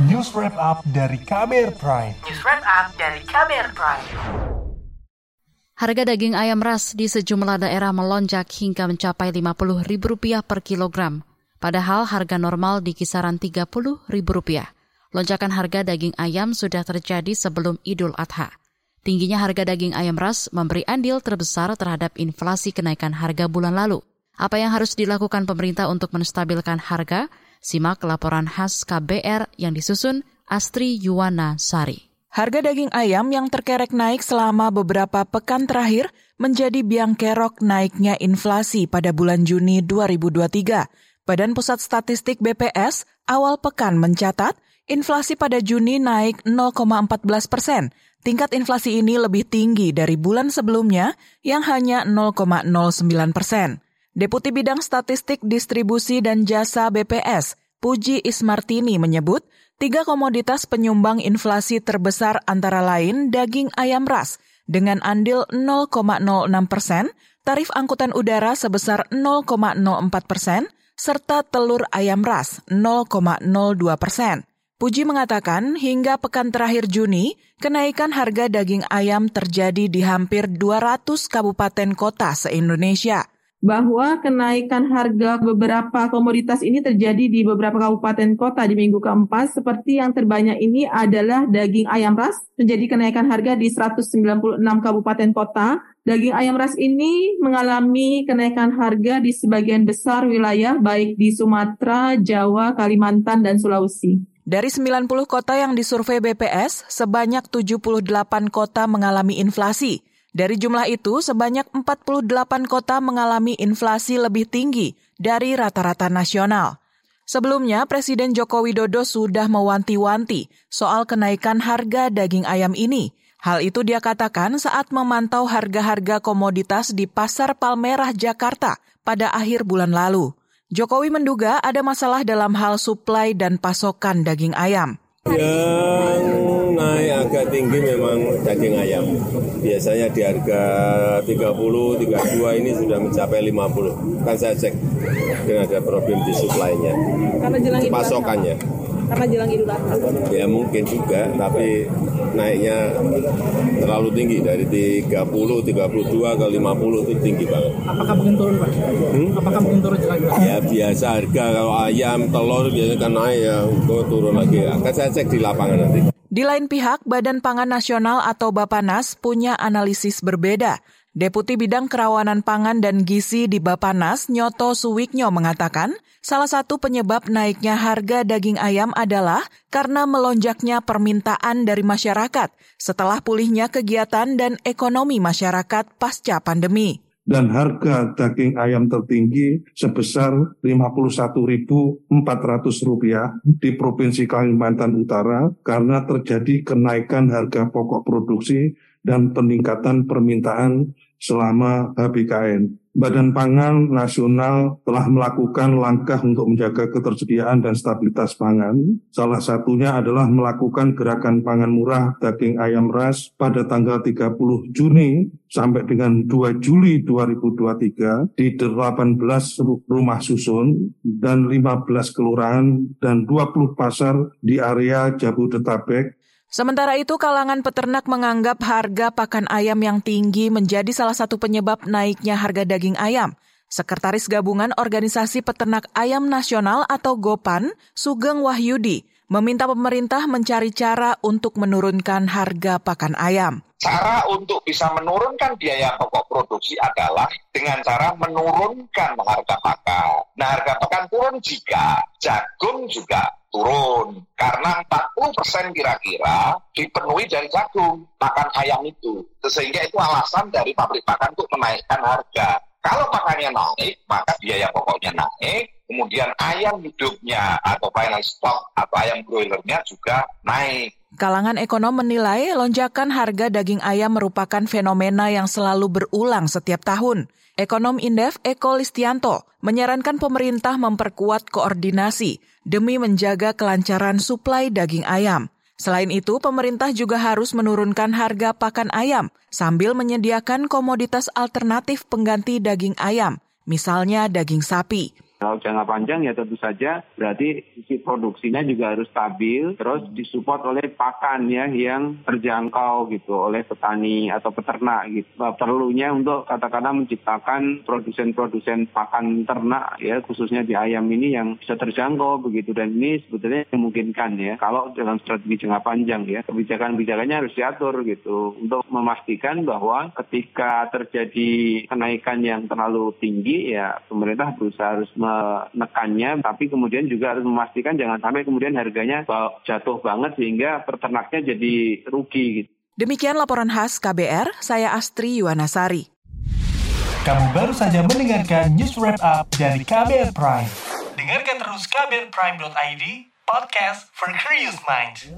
News Wrap Up dari Kamer Prime. News Wrap Up dari Kamer Prime. Harga daging ayam ras di sejumlah daerah melonjak hingga mencapai Rp50.000 per kilogram. Padahal harga normal di kisaran Rp30.000. Lonjakan harga daging ayam sudah terjadi sebelum Idul Adha. Tingginya harga daging ayam ras memberi andil terbesar terhadap inflasi kenaikan harga bulan lalu. Apa yang harus dilakukan pemerintah untuk menstabilkan harga? Simak laporan khas KBR yang disusun Astri Yuwana Sari. Harga daging ayam yang terkerek naik selama beberapa pekan terakhir menjadi biang kerok naiknya inflasi pada bulan Juni 2023. Badan Pusat Statistik BPS awal pekan mencatat inflasi pada Juni naik 0,14 persen Tingkat inflasi ini lebih tinggi dari bulan sebelumnya yang hanya 0,09 persen. Deputi Bidang Statistik Distribusi dan Jasa BPS, Puji Ismartini menyebut, tiga komoditas penyumbang inflasi terbesar antara lain daging ayam ras dengan andil 0,06 persen, tarif angkutan udara sebesar 0,04 persen, serta telur ayam ras 0,02 persen. Puji mengatakan hingga pekan terakhir Juni, kenaikan harga daging ayam terjadi di hampir 200 kabupaten kota se-Indonesia. Bahwa kenaikan harga beberapa komoditas ini terjadi di beberapa kabupaten kota di minggu keempat, seperti yang terbanyak ini adalah daging ayam ras, terjadi kenaikan harga di 196 kabupaten kota. Daging ayam ras ini mengalami kenaikan harga di sebagian besar wilayah, baik di Sumatera, Jawa, Kalimantan, dan Sulawesi. Dari 90 kota yang disurvei BPS, sebanyak 78 kota mengalami inflasi. Dari jumlah itu, sebanyak 48 kota mengalami inflasi lebih tinggi dari rata-rata nasional. Sebelumnya, Presiden Joko Widodo sudah mewanti-wanti soal kenaikan harga daging ayam ini. Hal itu dia katakan saat memantau harga-harga komoditas di Pasar Palmerah, Jakarta pada akhir bulan lalu. Jokowi menduga ada masalah dalam hal suplai dan pasokan daging ayam. Yang naik agak tinggi memang daging ayam. Biasanya di harga 30, 32 ini sudah mencapai 50. Kan saya cek, mungkin ada problem di suplainya. Karena jelang Pasokannya. Karena jelang Idul Adha. Ya mungkin juga, tapi naiknya terlalu tinggi dari 30, 32 ke 50 itu tinggi banget. Apakah mungkin turun Pak? Hmm? Apakah mungkin turun lagi? Ya biasa harga kalau ayam, telur biasanya kan naik ya, turun lagi. Akan saya cek di lapangan nanti. Di lain pihak, Badan Pangan Nasional atau Bapanas punya analisis berbeda. Deputi Bidang Kerawanan Pangan dan Gizi di Bapanas, Nyoto Suwiknyo mengatakan, salah satu penyebab naiknya harga daging ayam adalah karena melonjaknya permintaan dari masyarakat setelah pulihnya kegiatan dan ekonomi masyarakat pasca pandemi dan harga daging ayam tertinggi sebesar Rp51.400 di Provinsi Kalimantan Utara karena terjadi kenaikan harga pokok produksi dan peningkatan permintaan selama HBKN. Badan Pangan Nasional telah melakukan langkah untuk menjaga ketersediaan dan stabilitas pangan. Salah satunya adalah melakukan gerakan pangan murah daging ayam ras pada tanggal 30 Juni sampai dengan 2 Juli 2023 di 18 rumah susun dan 15 kelurahan dan 20 pasar di area Jabodetabek Sementara itu, kalangan peternak menganggap harga pakan ayam yang tinggi menjadi salah satu penyebab naiknya harga daging ayam. Sekretaris Gabungan Organisasi Peternak Ayam Nasional atau GOPAN, Sugeng Wahyudi, meminta pemerintah mencari cara untuk menurunkan harga pakan ayam. Cara untuk bisa menurunkan biaya pokok produksi adalah dengan cara menurunkan harga pakan. Nah, harga pakan turun jika jagung juga turun. Karena 40 persen kira-kira dipenuhi dari jagung makan ayam itu. Sehingga itu alasan dari pabrik pakan untuk menaikkan harga. Kalau pakannya naik maka biaya pokoknya naik. Kemudian ayam hidupnya atau final stock atau ayam broilernya juga naik Kalangan ekonom menilai lonjakan harga daging ayam merupakan fenomena yang selalu berulang setiap tahun. Ekonom Indef Eko Listianto menyarankan pemerintah memperkuat koordinasi demi menjaga kelancaran suplai daging ayam. Selain itu, pemerintah juga harus menurunkan harga pakan ayam sambil menyediakan komoditas alternatif pengganti daging ayam, misalnya daging sapi. Kalau jangka panjang ya tentu saja berarti sisi produksinya juga harus stabil, terus disupport oleh pakan ya yang terjangkau gitu oleh petani atau peternak gitu. Perlunya untuk katakanlah menciptakan produsen-produsen pakan ternak ya khususnya di ayam ini yang bisa terjangkau begitu dan ini sebetulnya memungkinkan ya kalau dalam strategi jangka panjang ya kebijakan-kebijakannya harus diatur gitu untuk memastikan bahwa ketika terjadi kenaikan yang terlalu tinggi ya pemerintah berusaha harus menekannya, tapi kemudian juga harus memastikan jangan sampai kemudian harganya jatuh banget sehingga peternaknya jadi rugi. Gitu. Demikian laporan khas KBR, saya Astri Yuwanasari. Kamu baru saja mendengarkan news wrap up dari KBR Prime. Dengarkan terus kbrprime.id, podcast for curious minds.